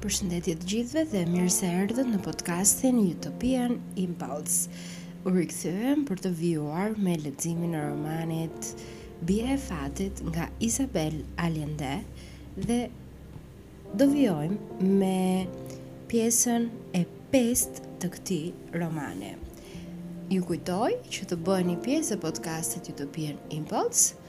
Përshëndetje të gjithëve dhe mirë se erdhët në podcastin Utopian Impulse. U rikthyem për të vijuar me leximin e romanit Bija e Fatit nga Isabel Allende dhe do vijojmë me pjesën e 5 të këtij romani. Ju kujtoj që të bëheni pjesë e podcastit Utopian Impulse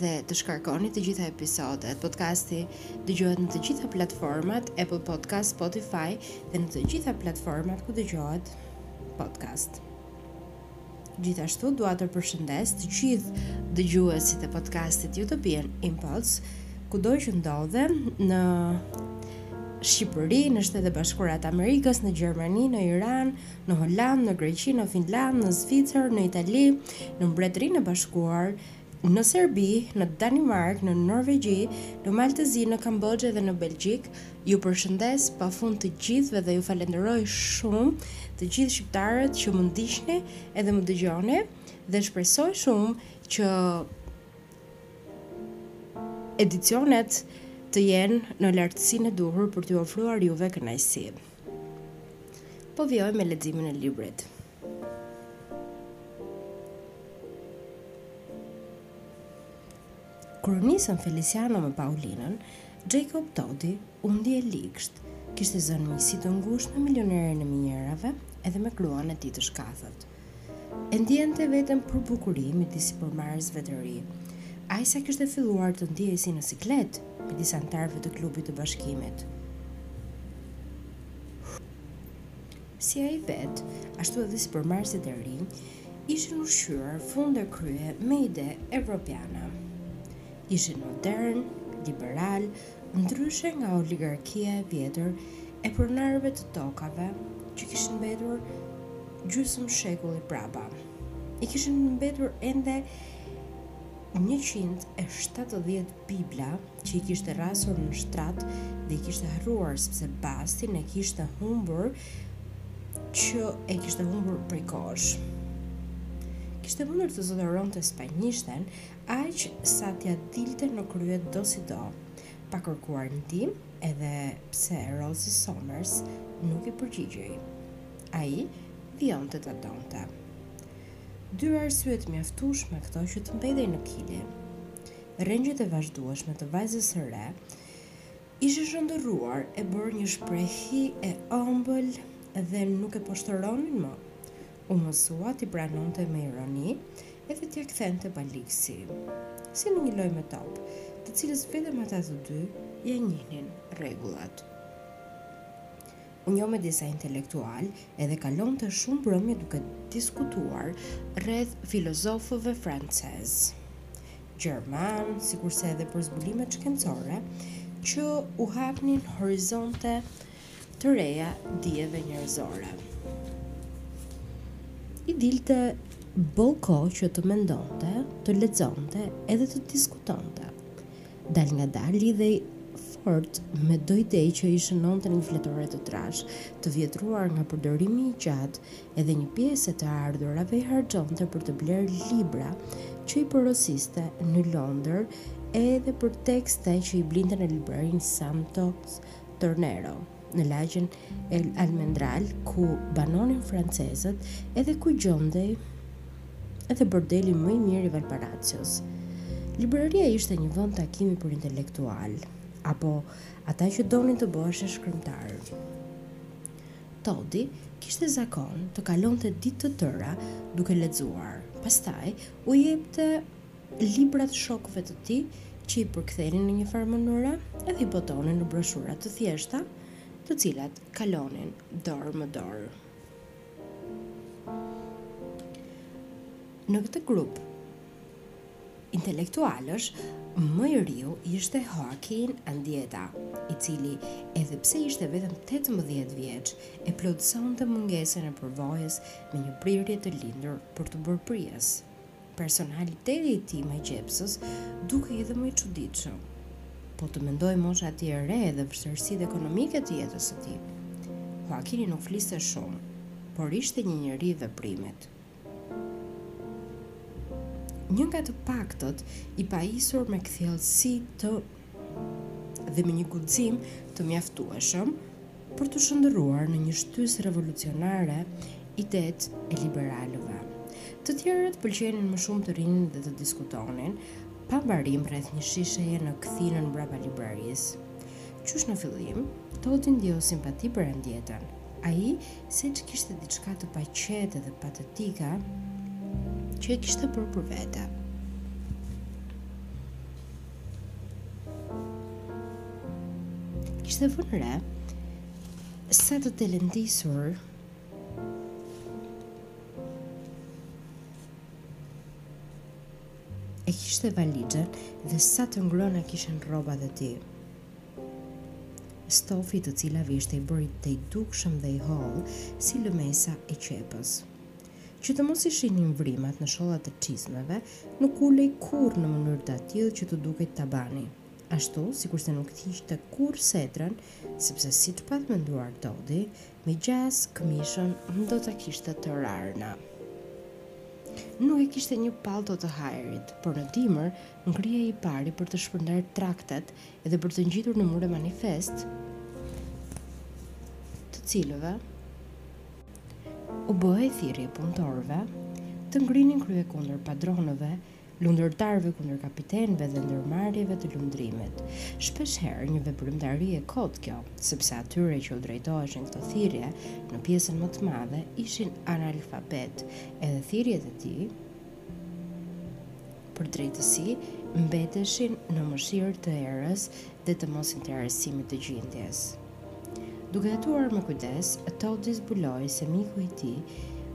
dhe të shkarkoni të gjitha episodet. Podcasti dëgjohet në të gjitha platformat, Apple Podcast, Spotify dhe në të gjitha platformat ku dëgjohet podcast. Gjithashtu dua të përshëndes të gjithë dëgjuesit e podcastit Utopian Impulse, kudo që ndodhen në Shqipëri, në Shtetet e Bashkuara të Amerikës, në Gjermani, në Iran, në Holandë, në Greqi, në Finlandë, në Zvicër, në Itali, në Mbretërinë e Bashkuar, në Serbi, në Danimarkë, në Norvegji, në Maltezi, në Kamboxhe dhe në Belgjikë. Ju përshëndes pa fund të gjithëve dhe ju falenderoj shumë të gjithë shqiptarët që më ndiqni edhe më dëgjoni dhe shpresoj shumë që edicionet të jenë në lartësinë e duhur për t'ju ofruar juve kënaqësi. Po vijoj me leximin e librit. Kur nisën Feliciano me Paulinën, Jacob Todi u ndie ligsht. Kishte zënë miqësi të ngushtë me milionerin e minierave edhe me gruan e tij të shkathët. E ndjente veten për bukuri midis sipërmarrësve të rinj. Aq sa kishte filluar të ndihej si në siklet midis anëtarëve të klubit të bashkimit. Si ai vetë, ashtu edhe sipërmarrësit e rinj, ishin ushqyer fund e krye me ide evropiana. Ishin modernë, liberalë, Ndryshe nga oligarkia e vjetër e pronarëve të tokave që kishin mbetur gjysmë shekulli prapa, i kishin mbetur ende njëqind e shtatëdhjetë bibla që i kishte rrasur në shtrat dhe i kishte harruar sepse bastin e kishte humbur që e kishte humbur prej kohësh. Kishte mundur të zotëronte spanjishten, Aq sa t'ia dilte në krye do si do, pa kërkuar ndihmë edhe pse Rose Sommers nuk i përgjigjej. Ai vijonte ta donte. Dy arsye të mjaftueshme këto që të mbetej në Kili. Rrengjet e vazhdueshme të vajzës së re Ishte shndërruar e bërë një shprehi e ëmbël dhe nuk e poshtëronin më. U mësua t'i pranonte me ironi edhe t'ia kthente pa ligësi. Si në një lojë me top, të cilës vetëm ata të dy ia njihnin rregullat. u njoh me disa intelektualë edhe kalonte shumë mbrëmje duke diskutuar rreth filozofëve francezë, gjermanë, sikurse edhe për zbulimet shkencore që u hapnin horizonte të reja dijeve njerëzore. I dilte boll kohë që të mendonte, të lexonte edhe të diskutonte. Dalngadalë lidhej fort me do ide që i shënonte në një fletore të trashë, të vjetruar nga përdorimi i gjatë, edhe një pjesë të të ardhurave i harxhonte për të blerë libra që i porosiste në Londër edhe për tekste që i blinte në librarinë Santos Tornero. në lagjen El Almendral, ku banonin francezët, edhe ku gjëndej edhe bordeli më i mirë i Valparaisos. Libraria ishte një vend takimi për intelektualë, apo ata që donin të bëheshin shkrimtarë. Todi kishte zakon të kalonte ditë të tëra duke lexuar, pastaj u jepte librat shokëve të tij që i përkthenin në një farë mënyre edhe i botonin në broshura të thjeshta, të cilat kalonin dorë më dorë. Në këtë grup intelektualësh më i riu ishte Joaquin Andieta, i cili edhe pse ishte vetëm 18 vjeç, e plotësonte mungesën e përvojës me një prirje të lindur për t'u bërë prijës. Personaliteti i tij magjepsës dukej edhe më i çuditshëm, po të mendohej mosha e tij e re dhe vështirësitë ekonomike të jetës së tij. Joakini nuk fliste shumë, por ishte një njeri i veprimit. Një nga të paktët i pajisur me kthjelltësi të. dhe me një guxim të mjaftueshëm për të shndërruar në një shtysë revolucionare idetë e liberalëve. Të tjerët pëlqenin më shumë të rrinin dhe të diskutonin, pambarim rreth një shisheje në kthinën prapa librarisë. Qysh në fillim, Todi ndjeu simpati për Andietën. Ai seç kishte diçka të paqetë dhe patetike, që e kishte bërë për vete. Kishte vënë re sa të telendisur e kishte valixhen dhe sa të ngrëna kishin rrobat e tij. Stofi i të cilave ishte bërë i tejdukshëm dhe i hollë si lëmesa e qepës. Që të mos i shihnin vrimat në shollat e çizmeve, nuk ulej kurrë në mënyrë t'atillë që t'u dukej tabani, ashtu sikurse nuk hiqte kurrë setrën, sepse siç pat menduar Todi, me gjasë këmishën do ta kishte tërë arna. Nuk e kishte një pallto të hajrit, por në dimër ngrihej i pari për të shpërndarë traktet dhe për të ngjitur në mure manifeste, të cilëve, u bëhej thirrje punëtorëve të ngrinin krye kundër padronëve, lundërtarëve kundër kapitenëve dhe ndërmarrjeve të lundrimit. Shpeshherë një veprimtari e kotë kjo, sepse atyre që u drejtoheshin këto thirrje, në pjesën më të madhe ishin analfabetë, edhe thirrjet e tij, për drejtësi, mbeteshin në mëshirë të erës dhe të mosinteresimit të gjindjes. Duke hetuar me kujdes, Todi zbuloi se miku i tij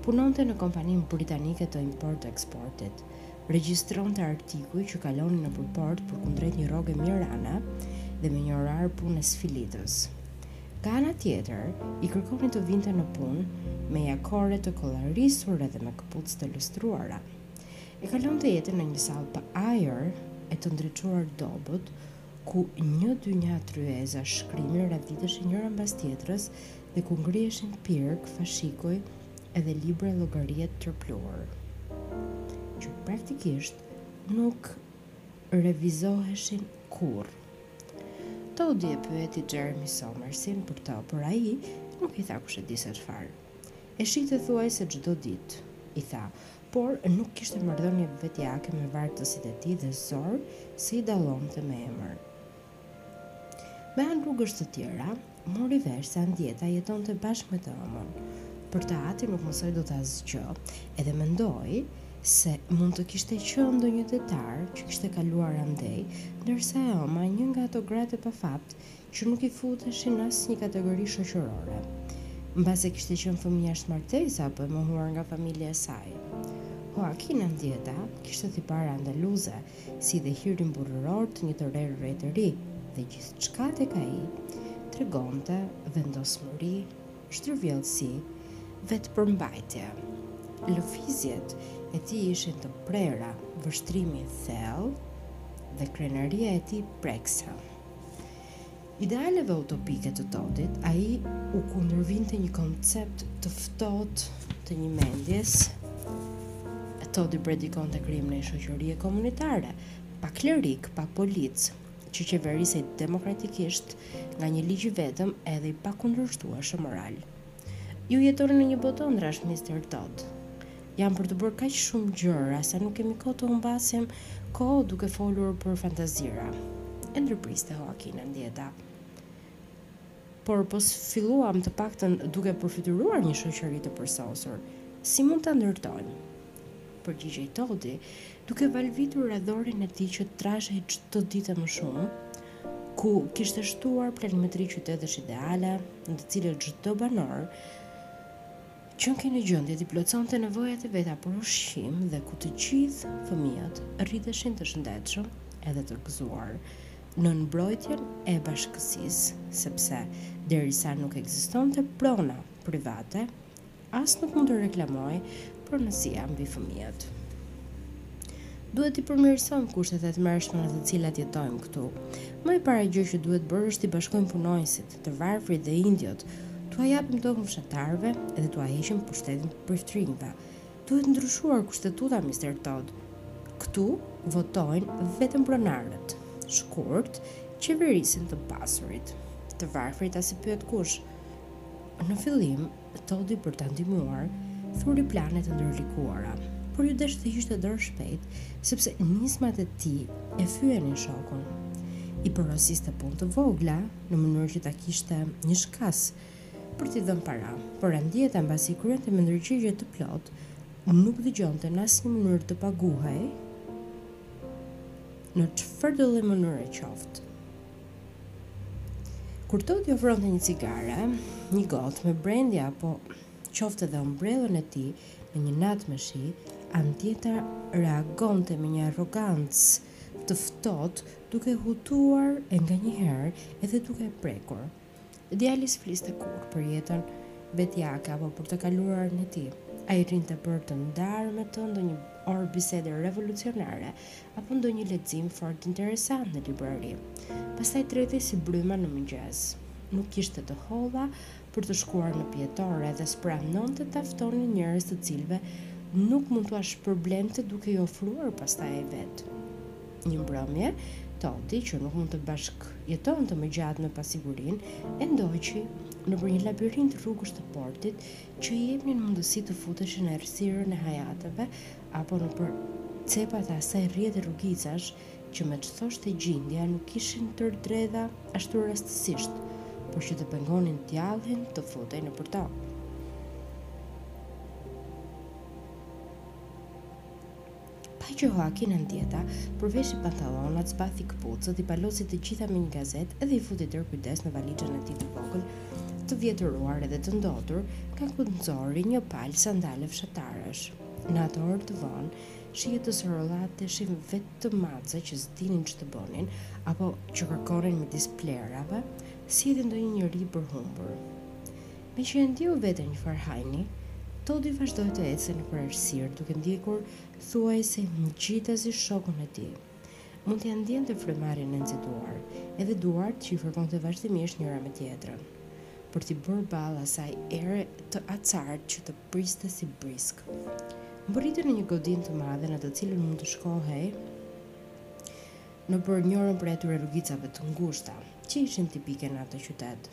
punonte në kompaninë britanike të import-eksportit, regjistronte artikuj që kalonin nëpër port përkundrejt një rroge mjerane dhe me një orar pune sfilitës. Nga ana tjetër, i kërkonin të vinte në punë me jakore të kollarisur edhe me këpucë të lustruara. E kalonte jetën në një sallë pa ajër e të ndriçuar dobët, ku një dynja tryeza shkrimi radhiteshin njëra mbas tjetrës dhe ku ngriheshin pirg fashikuj edhe libra llogarie tërë pluhur, që praktikisht nuk revizoheshin kurrë. Todi e pyeti Xheremi Somersin për to, por ai nuk i tha kush e di se çfarë. E shihte thuajse çdo ditë, i tha, por nuk kishte marrëdhënie vetjake me vartësit e tij dhe zor se i dallonte me emër. Me anë rrugësh të tjera, mori vesh se Andieta jetonte bashkë me të ëmën. Për të atin nuk mësoi dot asgjë, dhe mendoi se mund të kishte qenë ndonjë detar që kishte kaluar andej, ndërsa e ëma, një nga ato gratë e pafata, që nuk i futeshin në asnjë kategori shoqërore, mbase kishte qenë fëmijë jashtë martese apo e mohuar nga familja e saj. Joaquin Andieta kishte tipare andaluze, si dhe hirin burrëror të një toreri të ri, dhe gjithçka tek ai tregonte vendosmëri, zhdërvjellësi, vetëpërmbajtje. Lëvizjet e tij ishin të prera, vështrimi i thellë dhe krenaria e tij prekëse. Idealeve utopike të Todit, ai u kundërvinte një koncept të ftohtë të një mendjes. Todi predikonte krijimin e një shoqërie komunitare, pa klerikë, pa policë, që qeverisej demokratikisht nga një ligj i vetëm edhe i pakundërshtueshëm moral. Ju jetoni në një botë ëndrrash Mister Todd. Janë për të bërë kaq shumë gjëra sa nuk kemi kohë të humbasim kohë duke folur për fantazira. E ndërpriste Hoakin Andieta. Por po s'filluam të paktën duke përfytyruar një shoqëri të përsosur. Si mund ta ndërtojmë? Përgjigjej Toddi, duke valvitur radhorin e tij që trashej çdo ditë e më shumë, ku kishte shtuar planimetri qytetesh ideale, në të cilat çdo banor qe krejt në gjendje t'i plotësonte nevojat e veta për ushqim dhe ku të gjithë fëmijët rriteshin të shëndetshëm edhe të gëzuar, nën mbrojtjen e bashkësisë, sepse derisa nuk ekzistonte prona private, As nuk mund të reklamohej pronësia mbi fëmijët. Duhet t'i përmirësojmë kushtet e tmerrshme në të cilat jetojmë këtu. Më e para gjë që duhet bërë është t'i bashkojmë punonjësit, të varfrit dhe indiot, t'ua japim tokën fshatarëve dhe t'ua heqim pushtetin priftërinjve. Duhet ndryshuar kushtetuta, Mister Todd. Këtu votojnë vetëm pronarët. Shkurt, qeverisin të pasurit. Të varfrit as i pyet kush. Në fillim, Todi për ta ndihmuar, thuri plane të ndërlikuara, por iu desh të hiqte dorë shpejt, sepse nismat e tij e fyenin shokun. I porosiste punë të vogla, në mënyrë që ta kishte një shkas për t'i dhënë para, por Andieta mbasi i kryente me ndërgjegje të plotë, nuk dëgjonte në asnjë mënyrë të paguhej në çfarëdolloj mënyre qoftë. Kur Todi i ofronte një cigare, një gotë me brendi apo qoftë edhe ombrellën e tij në një natë me shi, Andieta reagonte me një arrogancë të ftohtë duke e hutuar e nganjëherë edhe duke e prekur. Djali s'fliste kurrë për jetën vetjake apo për të kaluarën e tij. Ai rrinte për të ndarë me të ndonjë orë bisede revolucionare apo ndonjë lexim fort interesant në librari. Pastaj tretej si bryma në mëngjes. Nuk kishte të holla për të shkuar në pijetore dhe s'pranonte ta ftonin njerëz të cilëve nuk mund t'ua shpërblente duke i ofruar pastaj ai vetë. Një mbrëmje, Todi, që nuk mund të bashkëjetonte më gjatë me pasigurinë, e ndoqi nëpër një labirint rrugësh të portit që i jepnin mundësi të futeshin në errësirën e hajateve apo nëpër cepat e asaj rrjete rrugicash që me ç'thoshte gjindja nuk ishin tërë dredha ashtu rastësisht, por që të pengonin djallin të futej nëpër to. Pa që Hoakin Andieta, përveshi pantallonat, zbathi këpucët, i palosi të gjitha me një gazetë edhe i futi tërë kujdes në valixhën e tij të vogël, të vjetëruar edhe të ndotur, nga ku nxori një palë sandale fshatarësh. Në atë orë të vonë, shihje të sorollateshin vetëm mace që s'dinin ç'të bënin, apo që kërkonin midis plehrave, si edhe ndonjë njeri i përhumbur. Meqë e ndjeu veten një farë hajni, Todi vazhdoi të ecte nëpër errësirë, duke ndjekur thuajse ngjitazi shokun e tij. Mund t'ia ndjente frymarrjen e nxituar, edhe duart që i fërkonte vazhdimisht njëra me tjetrën, për t'i bërë ballë asaj ere të acartë që të priste si brisk. Mbërritën në një godinë të madhe në të cilën mund të shkohej nëpër njërën prej atyre rrugicave të ngushta, që ishin tipike në atë qytet.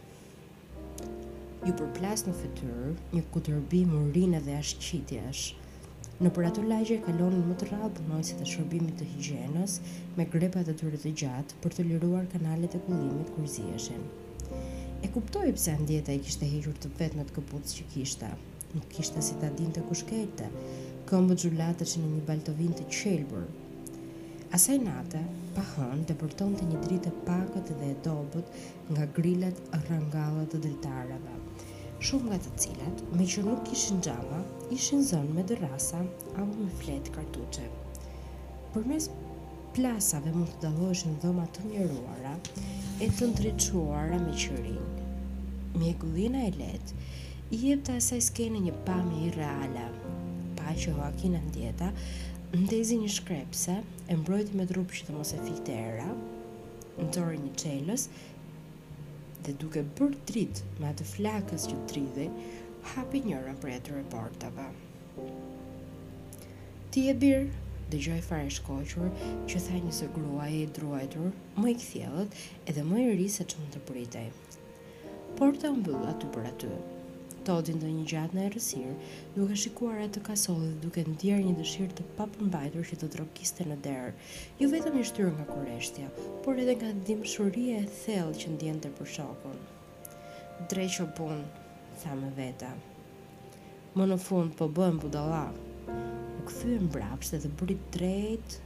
Iu përplas në fytyrë një kutërbim urine dhe jashtëqitjesh. Nëpër ato lagje kalonin më të rrallë punonjësit e shërbimit të higjienës me grepat e tyre të gjatë për të liruar kanalet e kullimit kur ziheshin. E kuptoi pse Andieta i kishte hequr të vetmet këpucë që kishte. Nuk kishte si ta dinte ku shkelte, këmbët zhulateshin në një baltovinë të qelbur. Asaj nate, pa hënë, depërtonte një dritë e pakët dhe e dobët nga grilat rrangalla të dritareve, shumë nga të cilat, meqë nuk kishin xhama, ishin zënë me dërrasa apo me fletë kartuçe. Përmes plasave mund të dalloheshin dhoma të mjeruara e të ndriçuara me qirinj. Mjegullina e lehtë i jepte asaj skene një pamje irreale. Pa që Hoakin Andieta ndezi një shkrepse e mbrojti me trup që të mos e fikte era, nxori një çelës dhe duke bërë dritë me atë flakëz që dridhej, hapi njërën prej atyre portave. Ti je, bir, dëgjoi fare shkoqur që tha një zë gruaje i druajtur, më i kthjellët edhe më i ri se ç'mund të pritej. Porta u mbyll aty për aty. Todi ndenji gjatë në errësirë, duke shikuar atë kasolle dhe duke ndjerë një dëshirë të papërmbajtur që të trokiste në derë, jo vetëm i shtyrë nga kureshtja, por edhe nga dhimbshuria e thellë që ndjente për shokun. Dreq o punë! tha me vete. Më në fund po bëhem budalla. U kthye mbrapsht dhe ia mbajti drejt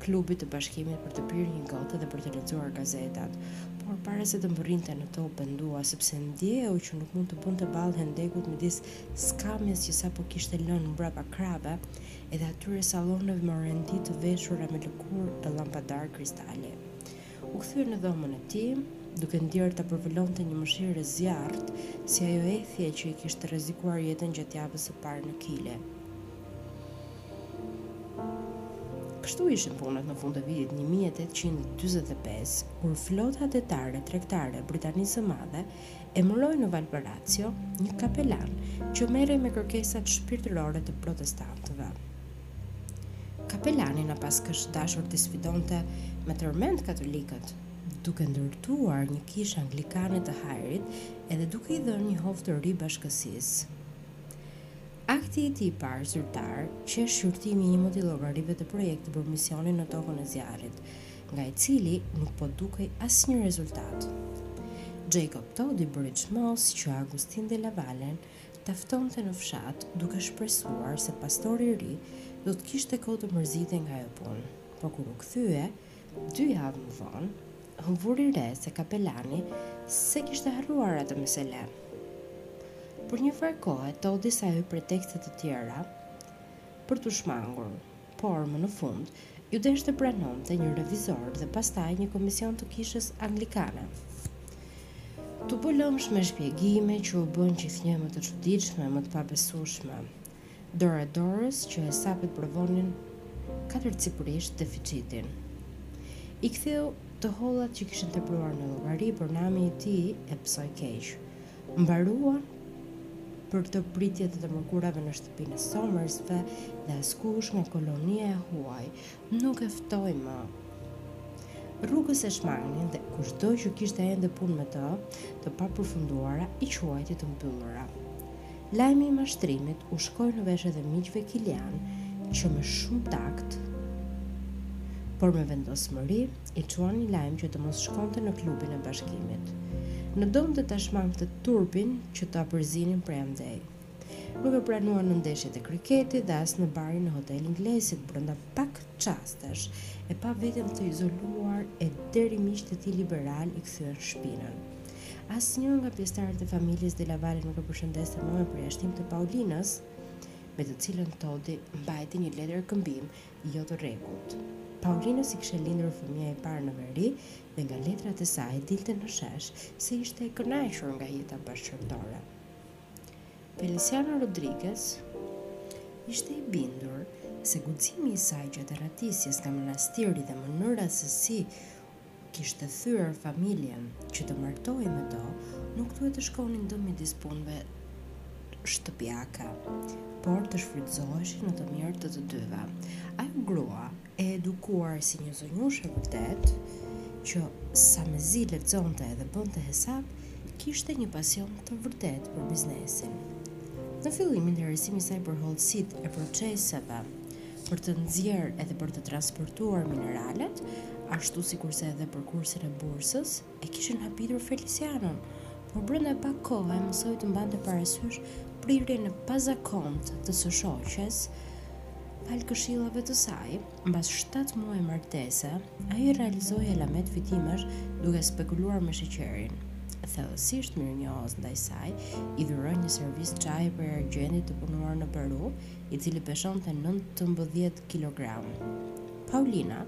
klubit të bashkimit për të pirë një gotë dhe për të lexuar gazetat. Por para se të mbërrinte në të u pendua sepse ndjeu që nuk mund të bënte ballë hendekut midis skamjes që sapo kishte lënë mbrapa krahëve edhe atyre salloneve me orendi të veshura me lëkurë e llampadarë kristali. U kthye në dhomën e tij, duke ndjerë ta përvëlonte një mëshirë e zjarrtë, si ajo ethje që i kishte rrezikuar jetën gjatë javës së parë në Kili. Kështu ishin punët në fund të vitit një mijë e tetëqind e dyzet e pesë, kur flota detare tregtare e Britanisë së Madhe emëroi në Valparaiso një kapelan që merrej me kërkesat shpirtërore të protestantëve. Kapelani na paskësh dashur t'i sfidonte me tërë mend katolikët, duke ndërtuar një kishë anglikane të hajrit edhe duke i dhënë një hov të ri bashkësisë. Akti i tij i parë zyrtar qe shqyrtimi i imët i llogarive të projektit për misionin në Tokën e Zjarrit, nga i cili nuk po dukej asnjë rezultat. Jacob Todi bëri çmos që Agustin del Vallen ta ftonte në fshat duke shpresuar se pastori i ri do të kishte kohë të mërzitej nga ajo punë, por kur u kthye dy javë më vonë, vuri re se kapelani s'e kishte harruar atë mesele. Për një farë kohe Todi sajoi pretekste të tjera për t'u shmangur. Por, më në fund, iu desh të pranonte një revizor dhe pastaj një komision të Kishës Anglikane. U bë lëmsh me shpjegime që u bënë gjithnjë më të çuditshme, më të pabesueshme, dora-dorës që hesapet provonin katërcipërisht defiçitin. I ktheu të hollat që i kishin tepruar në llogari, por nami i tij e pësoi keq. Mbaruan për të pritjet e të mërkurave në shtëpi. në e Somersve dhe askush nga kolonia e huaj nuk e ftoi më. Rrugës e shmangnin dhe kushdo që kishte ende punë me të, të papërfunduara i quajti të mbyllura. Lajmi i mashtrimit u shkoi në vesh edhe miqve kilianë, që me shumë takt, por me vendosmëri, i çuan lajm që të mos shkonte në klubin e bashkimit. Në donte ta shmangte turpin që ta përzinin prej andej. Nuk e pranuan në ndeshjet e kriketit dhe as në barin e Hotel Inglesit. Brenda pak çastesh, e pa veten të izoluar e deri miqtë e tij liberalë i kthyen shpinën. Asnjë nga pjesëtarët e familjes De La Valle nuk e përshëndeste më me përjashtim të Paulinës, me të cilën Todi mbajti një letërkëmbim jo të rregullt. Paulinës i kishte lindur fëmija i parë në veri dhe nga letrat e saj dilte në shesh se ishte e kënaqur nga jeta bashkëshortore. Feliciano Rodrigues ishte i bindur se guximi i saj gjatë arratisjes nga manastiri dhe mënyra se si u kishte thyer familjen që të martohej me të, nuk duhet të shkonin dëm midis punëve shtëpiake, por të shfrytëzoheshin në të mirë të të dyve. Ajo grua e edukuar si një zonjushe e vërtetë, që sa mezi lexonte edhe bënte hesap, kishte një pasion të vërtetë për biznesin. Në fillim interesimi i saj për hollësitë e proceseve për të nxjerrë edhe për të transportuar mineralet, ashtu sikurse edhe për kursin e bursës, e kishin habitur Felicianon, por brenda pak kohe mësoi të mbante parasysh prirjen e pazakontë të së shoqes, falë këshillave të saj, mbas shtatë muaj martese, ai realizoi alamet fitimesh duke spekuluar me sheqerin. Thellësisht mirënjohës ndaj saj, i dhuroi një servis çaji prej argjendi të punuar në Peru, i cili peshonte nëntëmbëdhjetë kilogramë. Paulina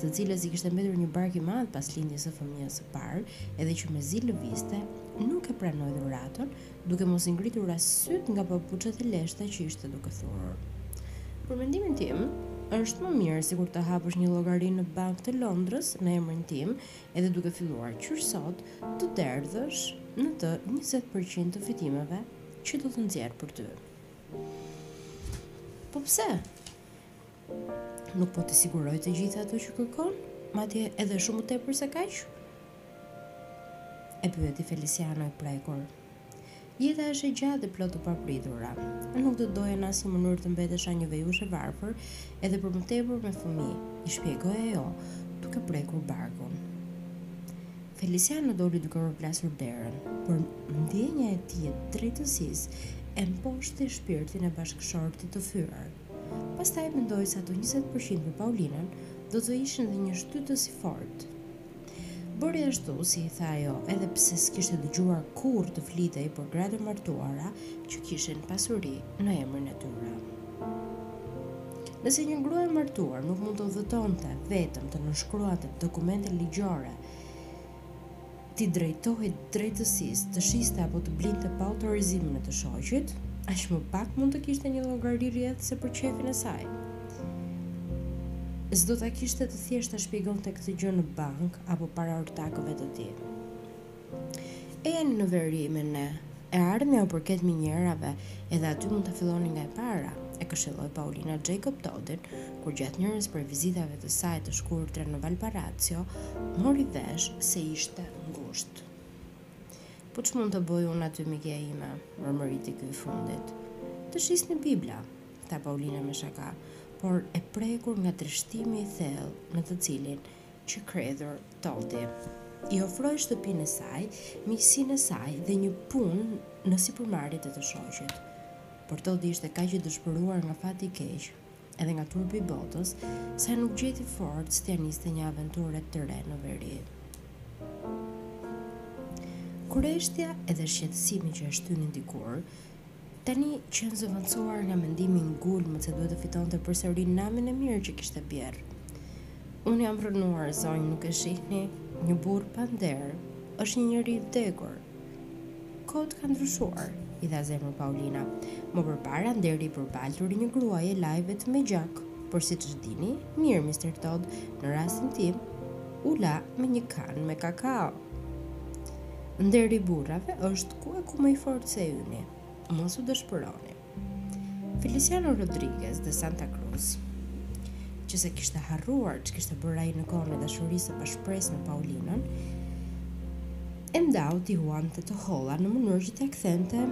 së cilës i kishte mbetur një bark i madh pas lindjes së fëmijës së parë, edhe që mezi lëvizte, nuk e pranoi dhuratën, duke mos i ngritur as sytë nga papuçet e leshta që ishte duke thurur. Për mendimin tim, është më mirë sikur të hapësh një llogari në bankë të Londrës në emrin tim, edhe duke filluar qysh sot, të derdhësh në të njëzet për qind të fitimeve që do të nxjerr për ty. Po pse? nuk po t'i siguroj të gjitha ato që kërkon, madje edhe shumë më tepër se kaq? E pyeti Feliciano i prekur. Jeta është e gjatë dhe plot të papritura. Unë nuk do doja në asnjë mënyrë të mbetesha një vejushë e varfër, edhe për më tepër me fëmijë, i shpjegoi ajo, duke prekur barkun. Feliciano doli duke përplasur derën, por ndjenja e tij e drejtësisë e mposhti shpirtin e bashkëshortit të fyer. Pastaj mendoi se ato njëzet për qind për Paulinën do të ishin dhe një shtytës i fortë. Bëri ashtu si i tha ajo, edhe pse s'kishte dëgjuar kurrë të flitej për gratë e martuara që kishin pasuri në emrin e tyre. Nëse një grua e martuar nuk mund të udhëtonte vetëm, të nënshkruante dokumente ligjore, t'i drejtohej drejtësisë, të shiste apo të blinte pa autorizimin e të shoqit, aq më pak mund të kishte një llogari rrjedhëse për qejfin e saj. S'do ta kishte të thjeshtë ta shpjegonte këtë gjë në bankë apo para ortakëve të tij. Ejani në veri me ne. E ardhmja u përket minierave, edhe aty mund ta filloni nga e para, e këshilloi Paulina Xhejkob Todin, kur gjatë njërës prej vizitave të saj të shkurtra në Valparaiso, mori vesh se ishte ngushtë. Po ç'mund të bëj unë aty, mikja ime? mërmëriti ky i fundit. Të shisni Bibla, tha Paulina me shaka, por e prekur nga trishtimi i thellë në të cilin qe kredhur Todi. I ofroi shtëpinë e saj, miqësinë e saj dhe një punë në sipërmarrjet e të shoqit. Por Todi ishte kaq i dëshpëruar nga fati i keq, edhe nga turpi i botës, sa nuk gjeti forcë t'ia niste një aventurë të re në veri. Kureshtja edhe shqetësimi që e shtynin dikur, tani qenë zëvëndësuar nga mendimi ngulmët se duhej të fitonte përsëri namin e mirë që kishte bjerrë. Unë jam rrënuar, zonjë, nuk e shihni, një burrë pa nder, është një njeri i vdekur, Kohët kanë ndryshuar, i dha zemër Paulina. Më përpara nderi i përbaltur i një gruaje lahej vetëm me gjak, por siç e dini mirë Mister Tod, në rastin tim u la me një kanë me kakao. Nderi i burrave është ku e ku më i fortë se yni. Mos u dëshpëroni. Feliciano Rodriguez de Santa Cruz, që s'e kishte harruar ç'kishte bërë ai në kohën e dashurisë të pashpresë me Paulinën, e ndau t'i huante të holla në mënyrë që t'i kthente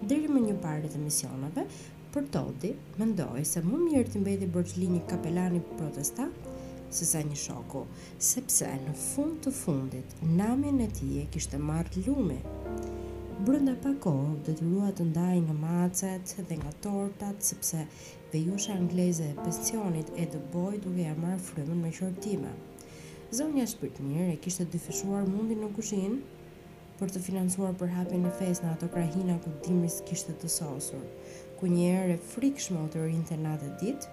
deri më një paret e misioneve, por Todi mendoi se më mirë t'i mbetej borxhli një kapelani protestant, se sa një shoku, Sepse në fund të fundit namin e tij e kishte marrë lumi. Brenda pak kohë u detyrua të ndahej nga macet dhe nga tortat sepse vejusha angleze e pensionit e dëboi duke ia marrë frymën me qortime. Zonja shpirtmirë e kishte dyfishuar mundin në kuzhinë për të financuar përhapjen e fesë në ato krahina ku dimri s'kishte të sosur, ku një erë e frikshme uturinte natë e ditë,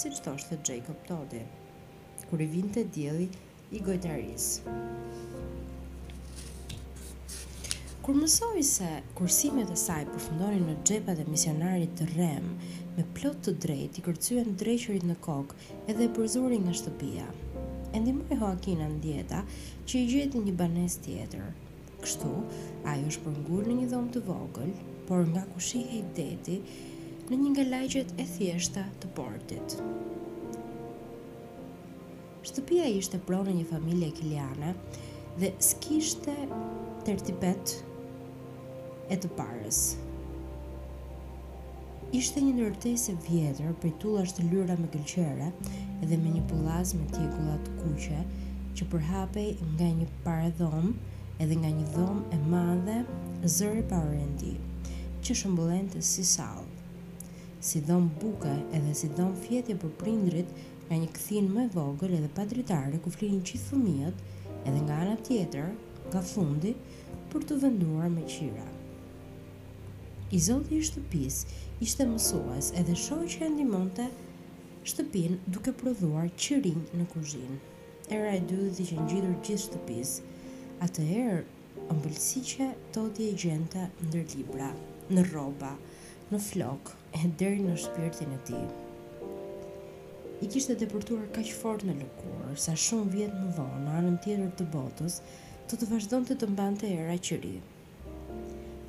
siç thoshte Xhejkob Todi. kur i vinte delli i gojtarisë. Kur mësoi se kursimet e saj përfundonin në xhepat e misionarit të rremë, me plot të drejtë i kërcyen dreqërit në kokë edhe e përzuri nga shtëpia. E ndihmoi Hoakin Andieta që i gjeti një banesë tjetër. Kështu, ai u shpërngul në një dhomë të vogël, por nga ku shihej deti, në një nga lagjet e thjeshta të portit. Shtëpia ishte pronë e një familjeje kiliane dhe s'kishte tertipet e të parës. Ishte një ndërtesë e vjetër prej tullash të lyra me gëlqere dhe me një pullaz me tjegulla të kuqe që përbëhej nga një paradhomë edhe nga një dhomë e madhe zëre pa orendi që shëmbullente si sallë, si dhomë buke edhe si dhomë fjetje për prindërit nga një kthinë më e vogël edhe pa dritare ku flinin gjithë fëmijët edhe nga një tjetër nga fundi për t'u venë dhënë me qira. I zoti i shtëpisë ishte mësues edhe e shoqja e ndihmonte shtëpinë duke prodhuar qirinj në kuzhinë. Era e dyllit i qe ngjitur gjithë shtëpisë. Atë erë ëmbëlsiqe Todi e gjente ndër libra, në rroba, në flokë e deri në shpirtin e tij. I kishte depërtuar kaq fort në lëkurë, sa shumë vjet më vonë, në anën tjetër të botës, do të vazhdonte të mbante era qiri.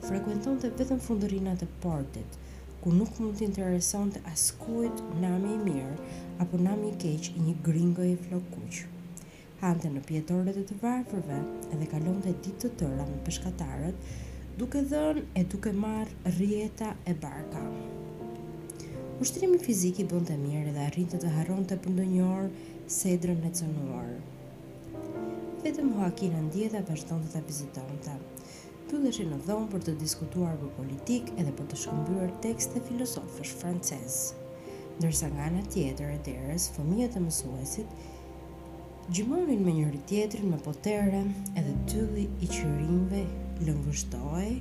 Frekuentonte vetëm fundërrinat e portit, ku nuk mund t'i interesonte askujt nami i mirë apo nami i keq i një gringoje flokëkuq. Hante në pijetoret e të varfërve dhe kalonte ditë të tëra me peshkatarët, duke dhënë e duke marrë rrjeta e barka. Ushtrimi fizik i bënte mirë dhe arrinte të harronte për ndonjë orë sedrën e cënuar. Vetëm Hoakin Andieta vazhdonte ta vizitonte. Mbylleshin në dhomë për të diskutuar për politikë edhe për të shkëmbyer tekste filozofësh francezë. Ndërsa nga ana tjetër e derës fëmijët e mësuesit gjëmonin me njëri-tjetrin me potere edhe dylli i qirinjve lëngështohej,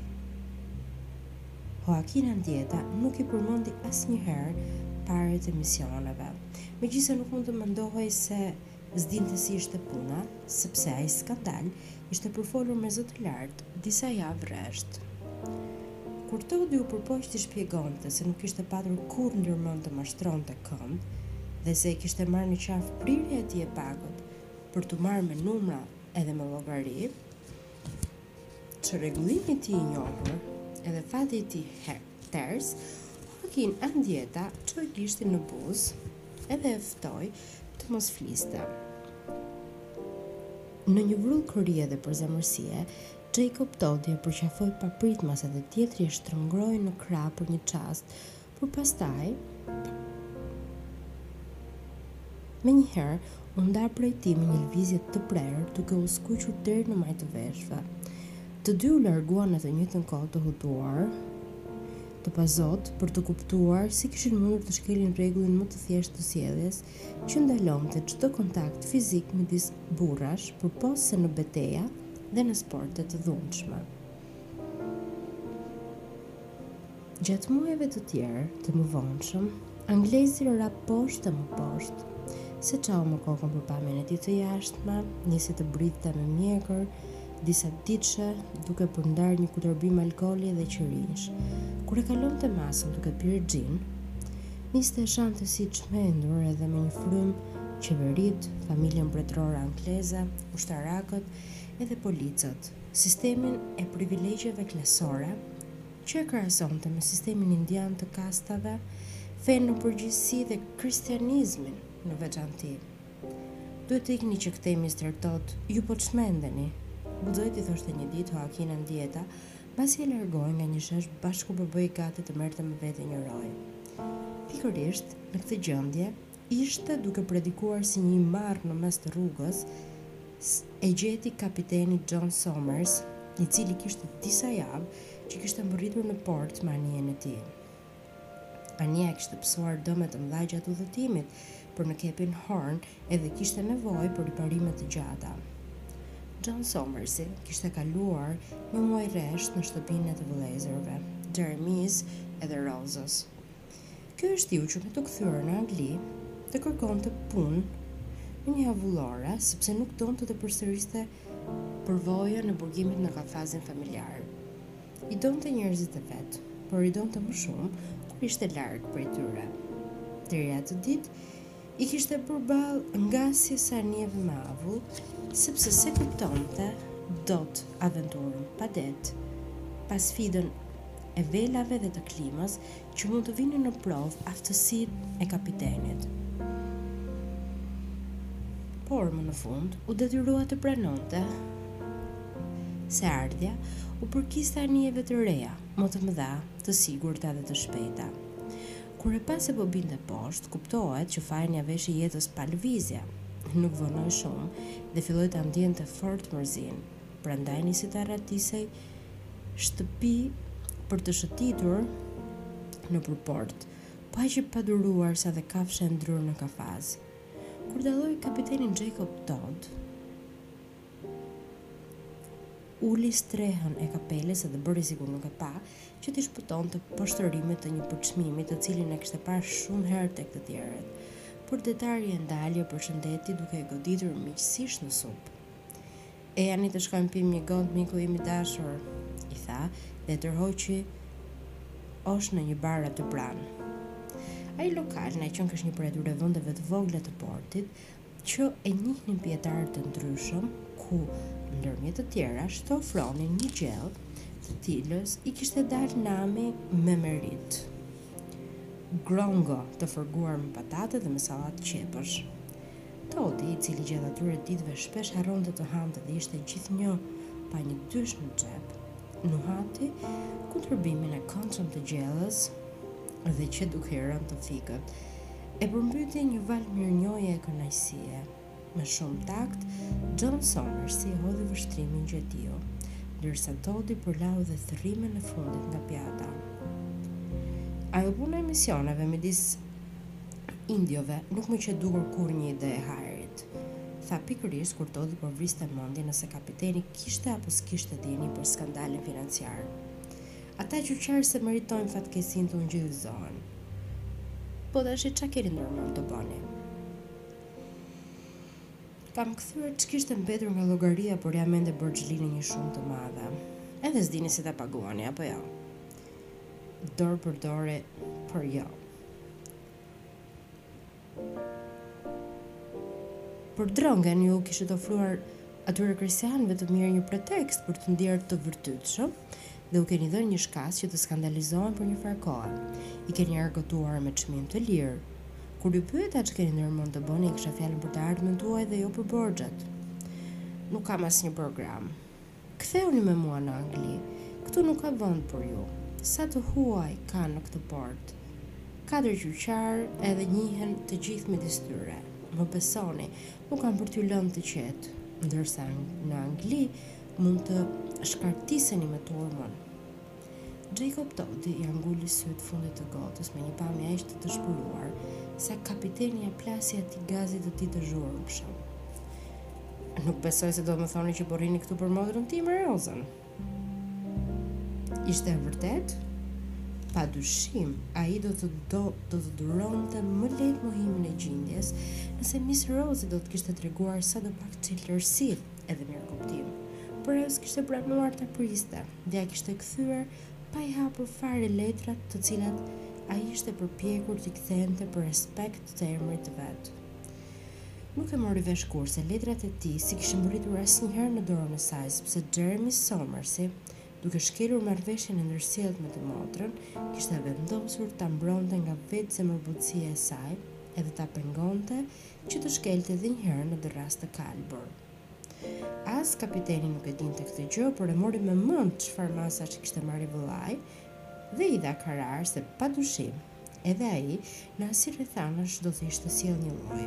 Hoakin Andieta nuk i përmendi asnjëherë paret e misioneve, megjithëse nuk mund të mendohej se s'dinte si ishte puna, sepse ai skandal ishte përfolur me zë të lartë disa javë rresht. Kur Todi u përpoq t'i shpjegonte se nuk kishte patur kurrë ndërmend të mashtronte kënd dhe se e kishte marrë në qafë prirja e tij e pakët për t'u marrë me numra edhe me llogari, çrregullimi i tij i njohur, edhe fati i tij hek. Ters, Hoakin Andieta çoi gishtin në buzë edhe e ftoi të mos fliste. Në një vrull krie dhe përzemërsie, Jacob Todi e përqafoi papritmas edhe tjetri e shtrëngoi në krah për një çast, por pastaj menjëherë u nda prej tij me një lëvizje të prerë duke u skuqur deri në majë të veshëve. Të dy u larguan në të njëjtën kohë të hutuar, të pazotë për të kuptuar si kishin mundur të shkelin rregullin më të thjeshtë të sjelljes, që ndalonte çdo kontakt fizik midis burrash, përpos se në beteja dhe në sporte të dhunshme. Gjatë muajve të tjerë të mëvonshëm, anglezi ra poshtë e më poshtë. S'e çau më kokën për pamjen e tij të jashtme, nisi të bridhte me mjekër disaditëshe, duke përndarë një kutërbim alkooli dhe qirinjsh. Kur e kalonte masën duke pirë xhin, niste e shante si i çmendur edhe me një frymë qeveritë, familjen mbretërore angleze, ushtarakët edhe policët, sistemin e privilegjeve klasore, që e krahasonte me sistemin indian të kastave, fenë në përgjithësi dhe kristianizmin në veçanti. Duhet të ikni që këtej, Mister Todd, ju po çmendeni, guxoi t'i thoshte një ditë Hoakin Andieta, pasi e largoi nga një shesh pasi po bëhej gati ta merrte me vete një rojë. Pikërisht në këtë gjendje, ishte duke predikuar si një i marrë në mes të rrugës, e gjeti kapiteni John Somers, i cili kishte disa javë që kishte mbërritur në port me anijen e tij. Anija kishte pësuar dëme të mëdha gjatë udhëtimit për në kepin Horn edhe kishte nevojë për riparime të gjata. John Somersi kishte kaluar një muaj rresht në shtëpinë e të vëllezërve, Jeremyt edhe Rosës. Kjo e shtyu që me t'u kthyer në Angli të kërkonte punë në një avullore, sepse nuk donte të përsëriste përvojën e burgimit në kafazin familjar. I donte njerëzit e vet, por i donte më shumë kur ishte larg prej tyre. Deri atë ditë, i kishte përballë ngasjes së anijeve me avull, sepse s'e kuptonte dot aventurën pa det, pa sfidën e velave dhe të klimës që mund të vinin në provë aftësitë e kapitenit. Por më në fund u detyrua të pranonte se e ardhmja u përkiste anijeve të reja, më të mëdha, të sigurta dhe të shpejta. Kur e pa se po binte poshtë, kuptohet që fajin ia veshi jetës pa lëvizje. Nuk vonoi shumë dhe filloi ta ndjente fort mërzinë, prandaj nisi të arratisej shtëpie për të shëtitur nëpër port, po aq i paduruar sa dhe kafsha e ndryrë në kafaz. Kur dalloi kapitenin Jacob Todd, uli strehën e kapeles dhe bëri sikur nuk e pa, që t'i shpëtonte poshtërimit të një përçmimi të cilin e kishte parë shumë herë tek të tjerët. Por detari e ndali e përshëndeti duke e goditur miqësisht në sup. Ejani të shkojmë të pimë një gotë miku im i dashur, i tha dhe e tërhoqi osh në një bar aty pranë. Ai lokal na qenkësh një prej atyre vendeve të vogla të portit, që e njihnin pijetarë të ndryshëm, ku ndërmjet të tjerash të ofronin një gjell, të cilës i kishte dalë nami me meritë. Grongo të fërguar me patate dhe me sallatë qepësh. Todi, i cili gjatë atyre ditëve shpesh harronte të hante dhe ishte gjithnjë pa një dysh në xhep, nuhati kundërmimin e këndshëm të gjellës dhe qe duke i rënë të fikët. E përmbyti një valë mirënjohje e kënaqësie. Me shumë takt, John Somersi e hodhi vështrimin gjetiu, ndërsa Todi përlau dhe thërrimen e fundit nga pjata. Ajo puna e misioneve midis indiove nuk më qe dukur kurrë një ide e hajrit, tha pikërisht kur Todi po vriste mendjen nëse kapiteni kishte apo s'kishte dijeni për skandalin financiar. Ata qyqarë s'e meritojnë fatkeqësinë të ungjillëzohen. Po tash ça keni ndërmend të bëni? Kam kthyer ç'kishte mbetur nga llogaria, por jam ende borxhli një shumë të madhe. Edhe s'dini si ta paguani, apo jo? Dorëpërdorë, por jo. Për dreqin ju u kishit ofruar atyre kristianëve të mirë një pretekst për t'u ndier të virtytshëm dhe u keni dhënë një shkas që të skandalizohen për një farë kohe. I keni argëtuar me çmim të lirë. Kur ju pyeta ç'keni ndërmend të bëni, e kisha fjalën për të ardhmen tuaj dhe jo për borxhet. Nuk kam asnjë program. Kthehuni me mua në Angli. Këtu nuk ka vend për ju. Sa të huaj ka në këtë port. Katër qyqarë edhe njihen të gjithë midis tyre. Më besoni, nuk kanë për t'ju lënë të qetë. Ndërsa në Angli mund të shkartiseni me turmën. Jacob Todd ia nguli sytë fundit të gotës me një pamje aq të dëshpëruar, sa kapiteni ia plasi atij gazit të tij të zhurmshëm. Nuk besoj se do të më thoni që po rrini këtu për motrën time, Rozën. Ishte e vërtetë. Pa dyshim, ai do të do, do të duronte më lehtë mohimin e gjindjes, nëse Miss Rose do të kishte treguar sadopak çiltërsi edhe mirëkuptim, por e s'kishte pranuar ta priste. dhe ia kishte kthyer pa i hapur fare letrat të cilat ai ishte përpjekur t'i kthente për respekt të emrit të vet. Nuk e mori vesh kurrë se letrat e tij s'i kishin mbërritur asnjëherë në dorën e saj, sepse Xheremi Somersi, duke shkelur marrëveshjen e ndërsjelltë me të motrën, kishte vendosur ta mbronte nga vetë zemërbutësia e saj edhe ta pengonte që të shkelte edhe njëherë në dërrasë të kalbur. As kapiteni nuk e dinte këtë gjë, por e mori me mend çfarë masash kishte marrë i vëllai dhe i dha karar se padyshim edhe ai në asi rrethanash do të ishte sjellë njëlloj.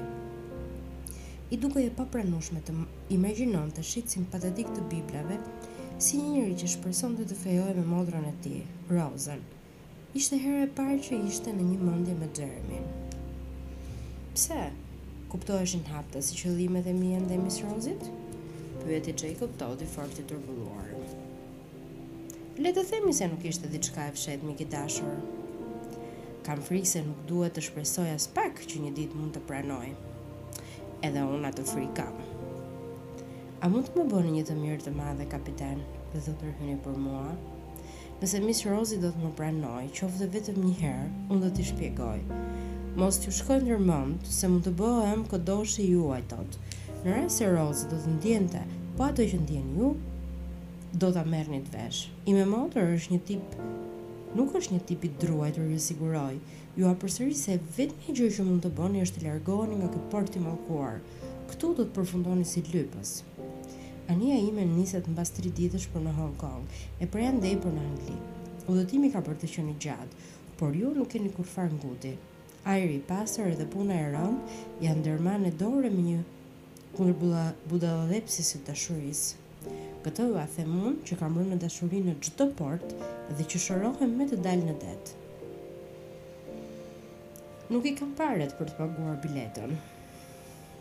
I dukej e papranueshme të imagjinonte shitësin patetik të biblave si një njeri që shpresonte të fejohej me motrën e tij, Rozën, Ishte hera e parë që ishte në një mendje me Xheremin. Pse? Kuptoheshin haptazi qëllimet e mia ndaj Miss Rozit? Pyeti Jacob Toddi fort i turbulluar. Le të themi se nuk ishte diçka e fshehtë mik i dashur. Kam frikë se nuk duhet të shpresoj aspak që një ditë mund të pranojë. Edhe unë atë frikë kam. A mund të më bëni një të mirë të madhe, kapiten, dhe të ndërhyni për mua? Nëse Miss Rozi do të më pranojë, qoftë dhe vetëm një herë, unë do t'i shpjegoj. Mos t'ju shkojë ndërmend, se mund të bëhem kodoshi juaj, Todd. Në rast se Rozi do të ndjente po atë që ndjeni ju, do ta merrnit vesh. Ime motër është një tip nuk është një tip i druajtur, ju siguroj. Jua përsëris se e vetmja gjë që mund të bëni është të largoheni nga ky port i mallkuar. Këtu do të përfundoni si lypës. Anija ime niset mbas tri ditësh për në Hong Kong, e prej andej për në Angli. Udhëtimi ka për të qenë i gjatë, por ju nuk keni kurrfarë nguti. Ajri i pastër edhe puna e rëndë janë dermane dorë me një kundër budallepsjes së dashurisë. Këtë ua them unë që kam rënë në dashuri në çdo port dhe që shërohem me të dalë në det. Nuk i kam paret për të paguar biletën.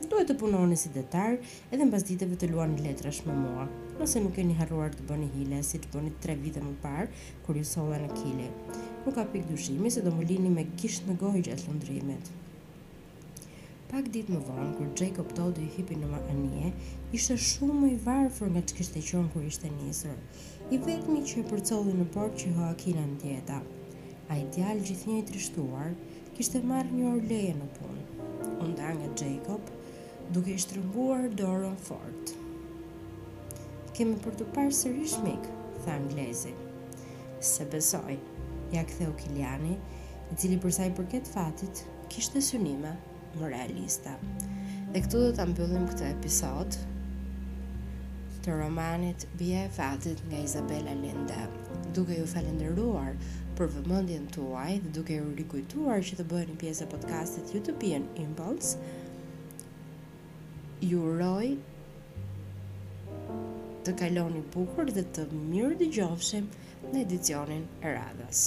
Duhet të punoni si detar edhe mbasditeve të luani letrash me mua, nëse nuk keni harruar të bëni hile siç bënit tre vite më parë kur ju solla në Kili. Nuk ka pikë dyshimi se do më lini me gisht në gojë gjatë lundrimit. Pak ditë më vonë, kur Jacob Toddi hipi në anije, ishte shumë më i varfër nga ç'kishte qenë kur ishte nisur. I vetmi që e përcolli në port qe Joaquin Andieta. Ai djalë gjithnjë i trishtuar, Kishte marrë një orë leje në punë. U nda nga Jacob, duke i shtrënguar dorën fort. Kemi për t'u parë sërish mik, tha anglezi. S'e besoj, ia ktheu kiliani, i cili për sa i përket fatit, kishte synime më realiste. Dhe këtu do ta mbyllim këtë episod të romanit Bija e Fatit nga Izabel Allende. Duke ju falënderuar për vëmendjen tuaj dhe duke ju rikujtuar që të bëheni pjesë e podcastit Utopian Impulse, ju uroj të kaloni bukur dhe mirëdëgjofshim në edicionin e radhës.